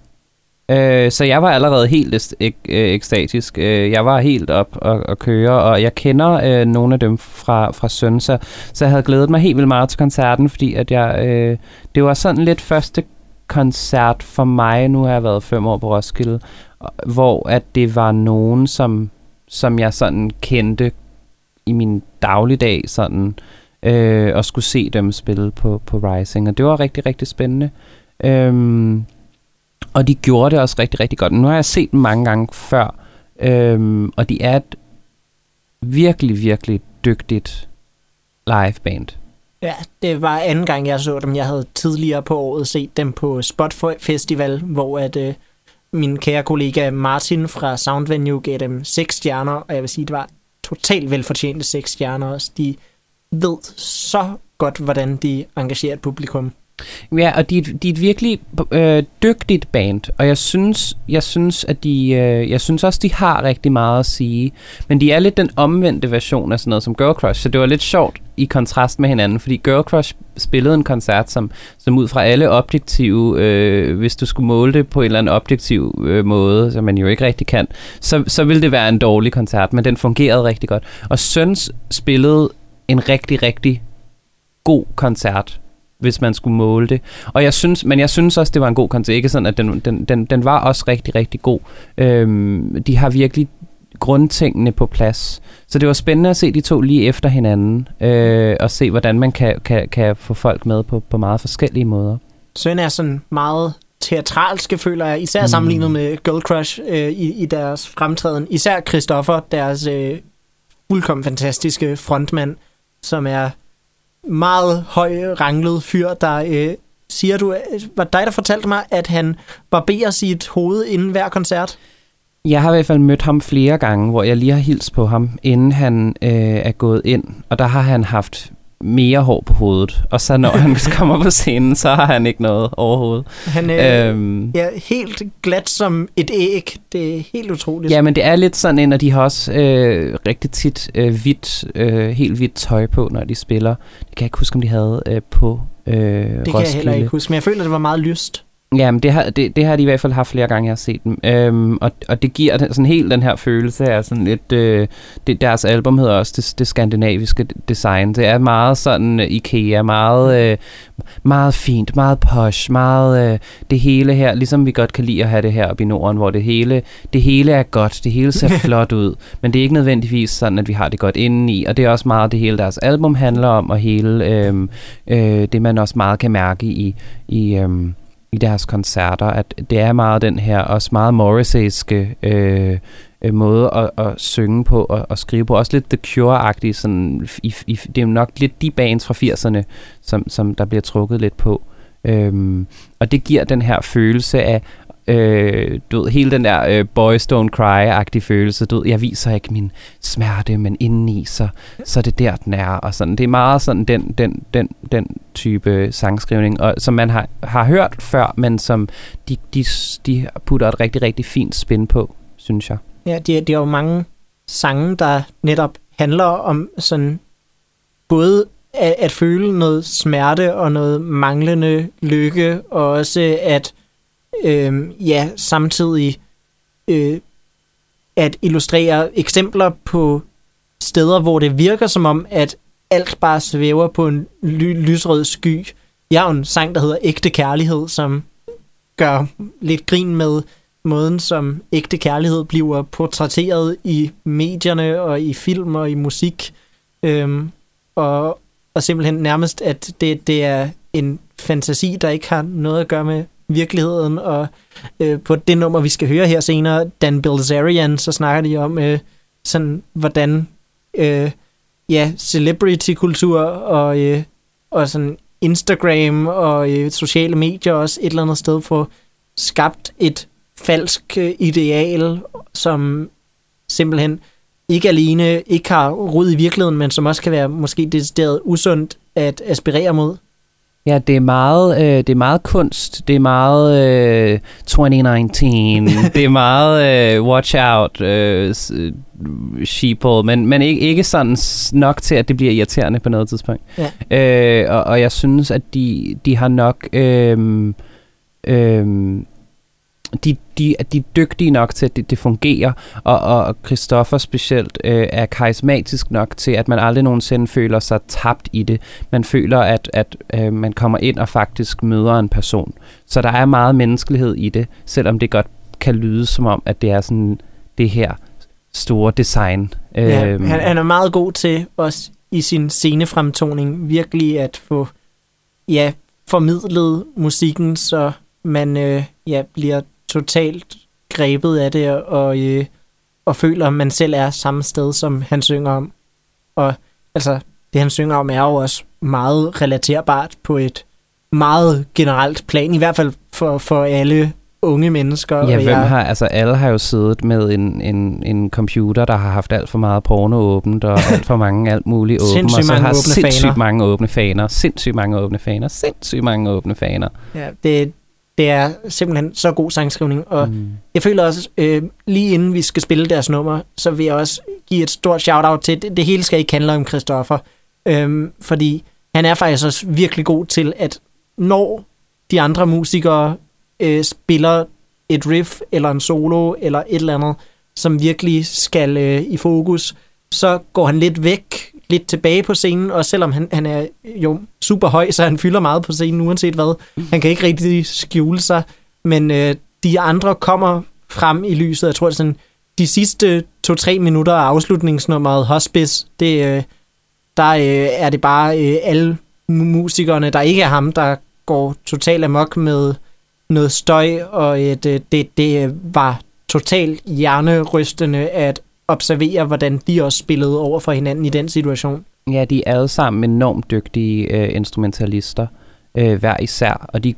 Øh, så jeg var allerede helt est- ek- øh, ekstatisk. Øh, jeg var helt op og, og køre, og jeg kender øh, nogle af dem fra, fra Søn, så, så jeg havde glædet mig helt vildt meget til koncerten, fordi at jeg, øh, det var sådan lidt første koncert for mig, nu har jeg været fem år på Roskilde, hvor at det var nogen, som, som jeg sådan kendte i min dagligdag sådan øh, og skulle se dem spille på, på Rising, og det var rigtig, rigtig spændende. Øhm, og de gjorde det også rigtig, rigtig godt. Nu har jeg set dem mange gange før, øhm, og de er et virkelig, virkelig dygtigt liveband. Ja, det var anden gang, jeg så dem. Jeg havde tidligere på året set dem på Spot Festival, hvor at, øh, min kære kollega Martin fra Soundvenue gav dem 6 stjerner, og jeg vil sige, det var totalt velfortjente 6 stjerner også. De ved så godt, hvordan de engagerer et publikum. Ja, og de, er de er et virkelig øh, dygtigt band, og jeg synes, jeg synes, at de, øh, jeg synes også, de har rigtig meget at sige, men de er lidt den omvendte version af sådan noget som Girl Crush, så det var lidt sjovt i kontrast med hinanden, fordi Girl Crush spillede en koncert, som, som ud fra alle objektive, øh, hvis du skulle måle det på en eller anden objektiv øh, måde, som man jo ikke rigtig kan, så, så ville det være en dårlig koncert, men den fungerede rigtig godt. Og Søns spillede en rigtig, rigtig god koncert, hvis man skulle måle det. Og jeg synes, men jeg synes også, det var en god koncert. Ikke sådan, at den, den, den, den var også rigtig, rigtig god. Øhm, de har virkelig grundtingene på plads. Så det var spændende at se de to lige efter hinanden, øh, og se, hvordan man kan, kan, kan få folk med på, på meget forskellige måder. Søn er sådan meget teatralske, føler jeg, især sammenlignet med Girl Crush øh, i, i deres fremtræden. Især Christoffer, deres øh, fuldkommen fantastiske frontmand, som er meget høj ranglet fyr, der øh, siger du, øh, var dig, der fortalte mig, at han barberer sit hoved inden hver koncert? Jeg har i hvert fald mødt ham flere gange, hvor jeg lige har hilst på ham, inden han øh, er gået ind. Og der har han haft mere hår på hovedet. Og så når han (laughs) kommer på scenen, så har han ikke noget overhovedet. Han øh, Øhm, er helt glat som et æg. Det er helt utroligt. Ja, men det er lidt sådan en, og de har også øh, rigtig tit øh, hvidt, øh, helt hvidt tøj på, når de spiller. Det kan jeg ikke huske, om de havde øh, på øh, det kan jeg heller ikke huske, men jeg føler, det var meget lyst. Jamen, det har, det, det har de i hvert fald haft flere gange, jeg har set dem. Øhm, og, og det giver sådan helt den her følelse af sådan lidt... Øh, det, deres album hedder også det, det skandinaviske design. Det er meget sådan øh, IKEA, meget, øh, meget fint, meget posh, meget øh, det hele her. Ligesom vi godt kan lide at have det her oppe i Norden, hvor det hele, det hele er godt, det hele ser (laughs) flot ud. Men det er ikke nødvendigvis sådan, at vi har det godt indeni. Og det er også meget det hele deres album handler om, og hele øh, øh, det, man også meget kan mærke i... i øh, i deres koncerter, at det er meget den her også meget Morrisseyske øh, øh, måde at, at synge på og, og skrive på. Også lidt The Cure-agtigt. sådan, i, i, det er nok lidt de bands fra 80'erne, som, som der bliver trukket lidt på. Øhm, og det giver den her følelse af, øh, du ved, hele den der øh, boys don't cry-agtige følelse. Du ved, jeg viser ikke min smerte, men indeni, så, så er det der, den er. Og sådan. Det er meget sådan den, den, den, den type sangskrivning, og, som man har, har hørt før, men som de, de, de putter et rigtig, rigtig fint spin på, synes jeg. Ja, det, det er jo mange sange, der netop handler om sådan både at, at føle noget smerte og noget manglende lykke, og også at øh, ja, samtidig øh, at illustrere eksempler på steder, hvor det virker som om, at alt bare svæver på en ly- lysrød sky. Jeg har en sang, der hedder Ægte Kærlighed, som gør lidt grin med måden, som ægte kærlighed bliver portrætteret i medierne og i film og i musik. Øhm, og, og simpelthen nærmest, at det, det er en fantasi, der ikke har noget at gøre med virkeligheden. Og øh, på det nummer, vi skal høre her senere, Dan Bilzerian, så snakker de om, øh, sådan, hvordan øh, ja, celebrity-kultur og, øh, og sådan Instagram og øh, sociale medier også et eller andet sted får skabt et falsk øh, ideal, som simpelthen ikke alene ikke har rod i virkeligheden, men som også kan være måske decideret usundt at aspirere mod. Ja, det er meget, øh, det er meget kunst. Det er meget øh, 2019. (laughs) det er meget øh, watch out, øh, øh, sheeple, men, men ikke, ikke sådan nok til, at det bliver irriterende på noget tidspunkt. Ja. Øh, og, og jeg synes, at de, de har nok... Øh, øh, de, de, at de er dygtige nok til, at det, det fungerer, og, og Christoffer specielt øh, er karismatisk nok til, at man aldrig nogensinde føler sig tabt i det. Man føler, at, at øh, man kommer ind og faktisk møder en person. Så der er meget menneskelighed i det, selvom det godt kan lyde som om, at det er sådan det her store design. Ja, Øhm, han, han er meget god til også i sin scenefremtoning virkelig at få ja, formidlet musikken, så man øh, ja, bliver totalt grebet af det og, øh, og føler, at man selv er samme sted, som han synger om. Og altså, det han synger om er jo også meget relaterbart på et meget generelt plan, i hvert fald for, for alle unge mennesker. Ja, hvem jeg, har, altså alle har jo siddet med en, en, en computer, der har haft alt for meget porno åbent, og alt for mange alt muligt åbent, og så mange har åbne sindssygt faner. mange åbne faner, sindssygt mange åbne faner, sindssygt mange åbne faner. Ja, det, det er simpelthen så god sangskrivning, og Mm. jeg føler også, øh, lige inden vi skal spille deres nummer, så vil jeg også give et stort shout-out til, det, det hele skal ikke handle om Christoffer, øhm, fordi han er faktisk også virkelig god til, at når de andre musikere øh, spiller et riff, eller en solo, eller et eller andet, som virkelig skal øh, i fokus, så går han lidt væk, lidt tilbage på scenen, og selvom han, han er jo super høj, så han fylder meget på scenen, uanset hvad. Han kan ikke rigtig skjule sig, men øh, de andre kommer frem i lyset. Jeg tror, det sådan, de sidste to-tre minutter af afslutningsnummeret Hospice, det, øh, der øh, er det bare øh, alle musikerne, der ikke er ham, der går totalt amok med noget støj, og et, øh, det, det øh, var totalt hjernerystende at observere, hvordan de også spillede over for hinanden i den situation. Ja, de er alle sammen enormt dygtige øh, instrumentalister, øh, hver især, og de,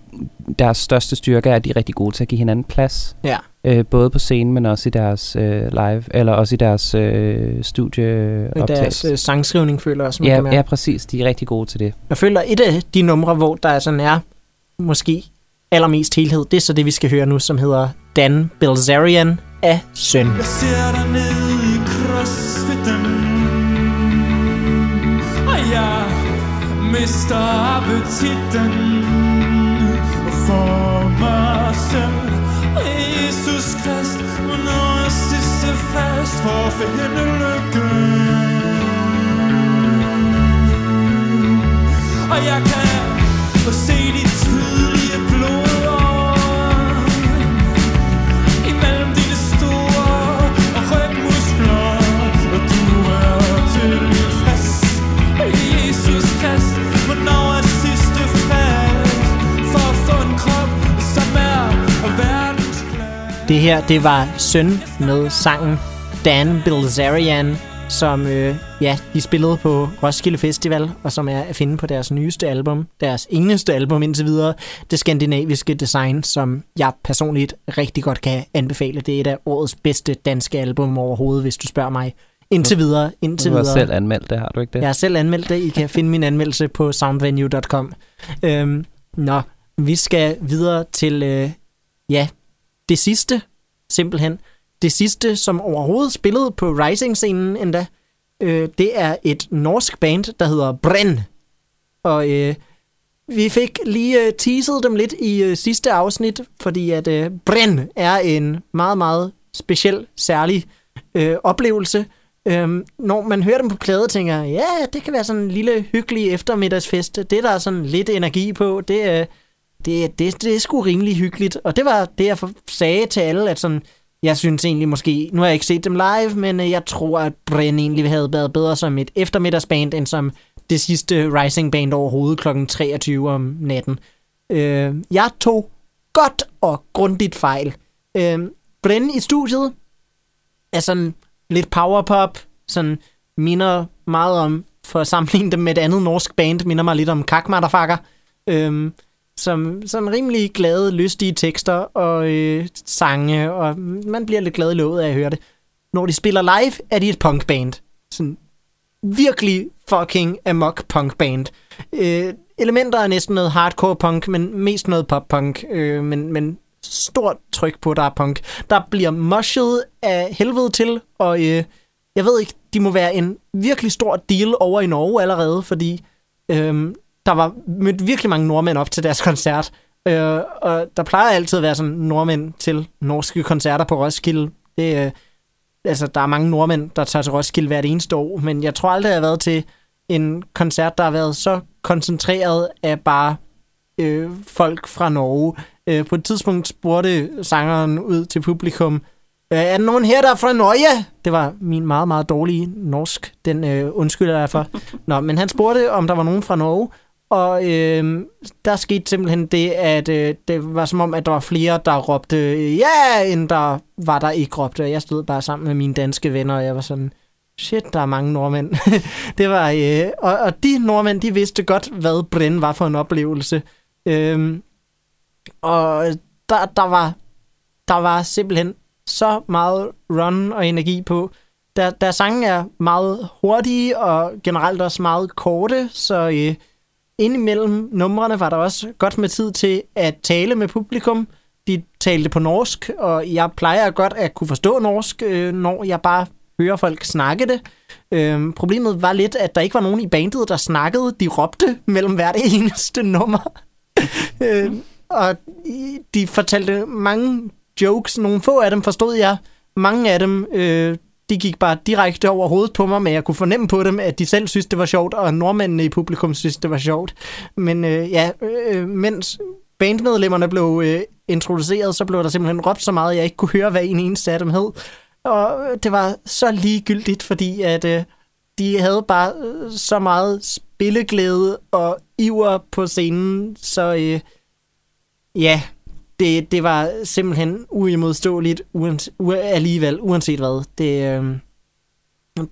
deres største styrke er, at de er rigtig gode til at give hinanden plads. Ja. Øh, både på scenen, men også i deres øh, live, eller også i deres øh, studieoptagelse. deres øh, sangskrivning, føler jeg også, man Ja, kan mærke. ja, præcis. De er rigtig gode til det. Jeg føler, et af de numre, hvor der sådan er måske allermest helhed, det er så det, vi skal høre nu, som hedder Dan Bilzerian af Søn. Jeg ser dig ned mister appetitten for mig selv Jesus Krist. Når jeg sidste fast for at finde lykken Og jeg kan se de tydelige Det her, det var Søn med sangen Dan Bilzerian, som øh, ja, de spillede på Roskilde Festival, og som er at finde på deres nyeste album, deres eneste album indtil videre, Det Skandinaviske Design, som jeg personligt rigtig godt kan anbefale. Det er et af årets bedste danske album overhovedet, hvis du spørger mig. Indtil videre, indtil Du har videre. selv anmeldt det, har du ikke det? Jeg har selv anmeldt det. I kan finde min anmeldelse på soundvenue.com. Øhm, nå, vi skal videre til, øh, ja, det sidste, simpelthen. Det sidste, som overhovedet spillede på Rising-scenen endda. Øh, det er et norsk band, der hedder Brenn. Og øh, vi fik lige øh, teaset dem lidt i øh, sidste afsnit, fordi at øh, Brenn er en meget, meget speciel, særlig øh, oplevelse. Øhm, når man hører dem på plade, tænker jeg, ja, det kan være sådan en lille hyggelig eftermiddagsfest. Det der er sådan lidt energi på, det, er- det, det, det er sgu rimelig hyggeligt. Og det var det, jeg for- sagde til alle, at sådan, jeg synes egentlig måske, nu har jeg ikke set dem live, men øh, jeg tror, at Brenn egentlig havde været bedre som et eftermiddagsband, end som det sidste Rising Band overhovedet kl. 23 om natten. Øh, jeg tog godt og grundigt fejl. Øh, Brenn i studiet er sådan lidt powerpop, sådan minder meget om, for at sammenligne dem med et andet norsk band, minder mig lidt om Kak Motherfucker, øhm, som sådan rimelig glade, lystige tekster og øh, sange, og man bliver lidt glad i låget af at høre det. Når de spiller live, er de et punkband. Sådan virkelig fucking amok punkband. Øh, elementer er næsten noget hardcore punk, men mest noget pop-punk, øh, men, men stort tryk på, der er punk. Der bliver mushet af helvede til, og øh, jeg ved ikke, de må være en virkelig stor deal over i Norge allerede, fordi øh, der var mødt virkelig mange nordmænd op til deres koncert, øh, og der plejer altid at være sådan nordmænd til norske koncerter på Roskilde. Det, øh, altså, der er mange nordmænd, der tager til Roskilde hvert eneste år, men jeg tror aldrig, jeg har været til en koncert, der har været så koncentreret af bare øh, folk fra Norge. Øh, på et tidspunkt spurgte sangeren ud til publikum, øh, er der nogen her, der er fra Norge? Det var min meget, meget dårlige norsk. Den øh, undskylder jeg for. Nå, men han spurgte, om der var nogen fra Norge, og øh, der skete simpelthen det, at øh, det var som om, at der var flere, der råbte ja, end der var, der ikke råbte. Jeg stod bare sammen med mine danske venner, og jeg var sådan, shit, der er mange nordmænd. (laughs) det var, øh, og, og de nordmænd, de vidste godt, hvad Bren var for en oplevelse. Øh, og der, der var der var simpelthen så meget run og energi på. Der, der sange er meget hurtige og generelt også meget korte, så øh, indimellem numrene var der også godt med tid til at tale med publikum. De talte på norsk, og jeg plejer godt at kunne forstå norsk, øh, når jeg bare hører folk snakke det. Øhm, problemet var lidt, at der ikke var nogen i bandet, der snakkede. De råbte mellem hvert (laughs) eneste nummer. øhm, og de fortalte mange jokes. Nogle få af dem forstod jeg. Mange af dem, øh, de gik bare direkte over hovedet på mig, men jeg kunne fornemme på dem, at de selv synes, det var sjovt, og nordmændene i publikum synes, det var sjovt. Men øh, ja, øh, mens bandmedlemmerne blev øh, introduceret, så blev der simpelthen råbt så meget, at jeg ikke kunne høre, hvad en eneste af dem hed. Og det var så ligegyldigt, fordi at øh, de havde bare øh, så meget spilleglæde og iver på scenen, så øh, ja, det, det var simpelthen uimodståeligt uans, u, alligevel, uanset hvad. Det, øh,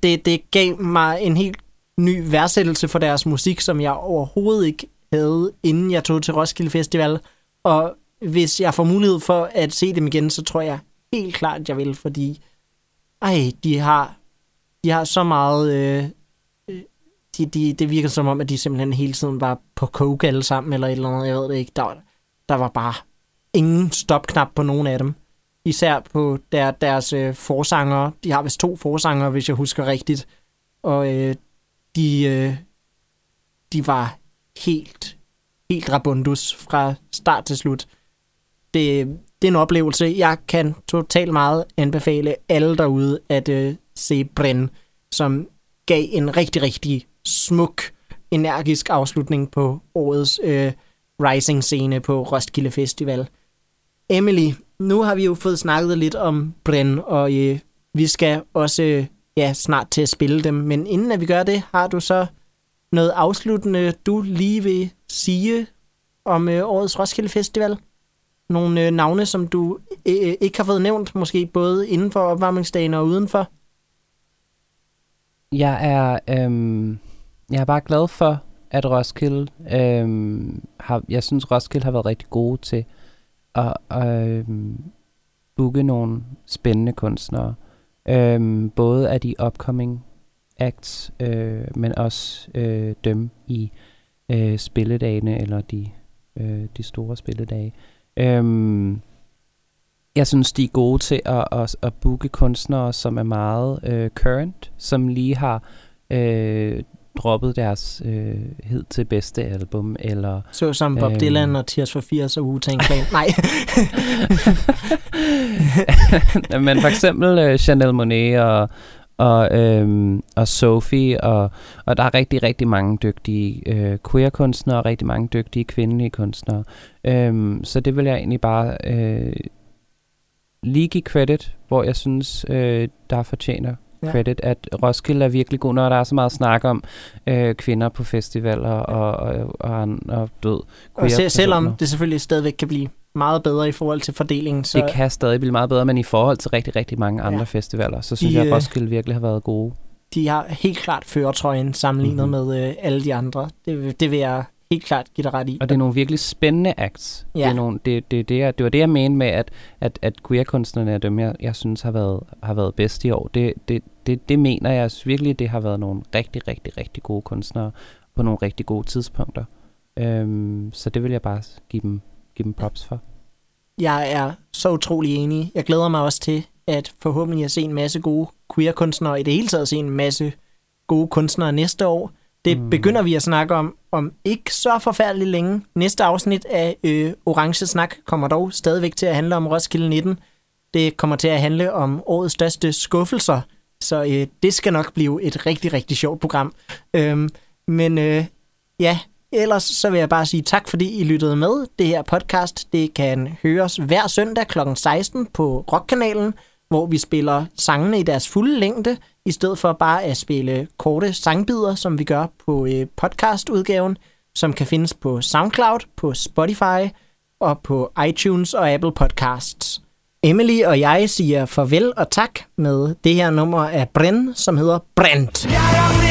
det, det gav mig en helt ny værdsættelse for deres musik, som jeg overhovedet ikke havde, inden jeg tog til Roskilde Festival. Og hvis jeg får mulighed for at se dem igen, så tror jeg helt klart, at jeg vil, fordi ej, de har, de har så meget... Øh, øh de, de, det virker som om, at de simpelthen hele tiden var på coke alle sammen, eller et eller andet, jeg ved det ikke. Der, der var bare ingen stopknap på nogen af dem. Især på der, deres øh, forsanger. De har vist to forsanger, hvis jeg husker rigtigt. Og øh, de, øh, de var helt, helt rabundus fra start til slut. Det, det er en oplevelse. Jeg kan totalt meget anbefale alle derude at øh, se Brenn, som gav en rigtig, rigtig smuk, energisk afslutning på årets øh, Rising-scene på Roskilde Festival. Emily, nu har vi jo fået snakket lidt om Bren, og øh, vi skal også øh, ja, snart til at spille dem. Men inden at vi gør det, har du så noget afsluttende, du lige vil sige om øh, årets Roskilde Festival? Nogle øh, navne, som du øh, øh ikke har fået nævnt, måske både inden for opvarmningsdagen og udenfor? Jeg er, øhm, jeg er bare glad for, at Roskilde øhm, har, jeg synes Roskilde har været rigtig gode til at øhm, booke nogle spændende kunstnere. Øhm, både af de upcoming acts, øh, men også øh, dem i øh, spilledagene, eller de, øh, de store spilledage. Øhm, jeg synes, de er gode til at, at, at booke kunstnere, som er meget øh, current, som lige har øh, droppet deres øh, hed til bedste album, eller Så som Bob Øhm. Dylan og Tears for Fears og Wu-Tang Clan. (laughs) Nej, men for eksempel øh, Chanel Monet og, og, øhm, og Sophie, og, og der er rigtig, rigtig mange dygtige øh, queer-kunstnere, og rigtig mange dygtige kvindelige kunstnere. Øhm, så det vil jeg egentlig bare øh, lige give credit, hvor jeg synes, øh, der fortjener Ja. credit, at Roskilde er virkelig god, når der er så meget snak om øh, kvinder på festivaler og, og, og, og, død. og se, selvom det selvfølgelig stadigvæk kan blive meget bedre i forhold til fordelingen, så Det kan stadig blive meget bedre, men i forhold til rigtig, rigtig mange andre Ja. festivaler, så synes De, jeg, at øh, Roskilde virkelig har været gode. de har helt klart føretrøjen sammenlignet Mhm. mm-hmm. med øh, alle de andre. Det, det vil jeg helt klart give dig ret i. Og det er nogle virkelig spændende acts. Det, Ja. er nogle, det, det, det, er, det var det, jeg mente med, at, at, at queer-kunstnerne er dem, jeg, jeg synes har været, har været bedst i år. Det, det, det, det mener jeg virkelig, det har været nogle rigtig, rigtig, rigtig gode kunstnere på nogle rigtig gode tidspunkter. Øhm, så det vil jeg bare give dem, give dem props for. Jeg er så utrolig enig. Jeg glæder mig også til, at forhåbentlig at se en masse gode queer-kunstnere, i det hele taget se en masse gode kunstnere næste år. Det Mm. begynder vi at snakke om om ikke så forfærdeligt længe. Næste afsnit af øh, Orange Snak kommer dog stadigvæk til at handle om Roskilde 19. Det kommer til at handle om årets største skuffelser, så øh, det skal nok blive et rigtig, rigtig sjovt program. Øhm, men øh, ja, ellers så vil jeg bare sige tak, fordi I lyttede med. Det her podcast, det kan høres hver søndag kl. 16 på Rockkanalen, hvor vi spiller sangene i deres fulde længde, i stedet for bare at spille korte sangbider, som vi gør på øh, podcastudgaven, som kan findes på SoundCloud, på Spotify og på iTunes og Apple Podcasts. Emily og jeg siger farvel og tak med det her nummer af Brenn, som hedder Brent. Jeg er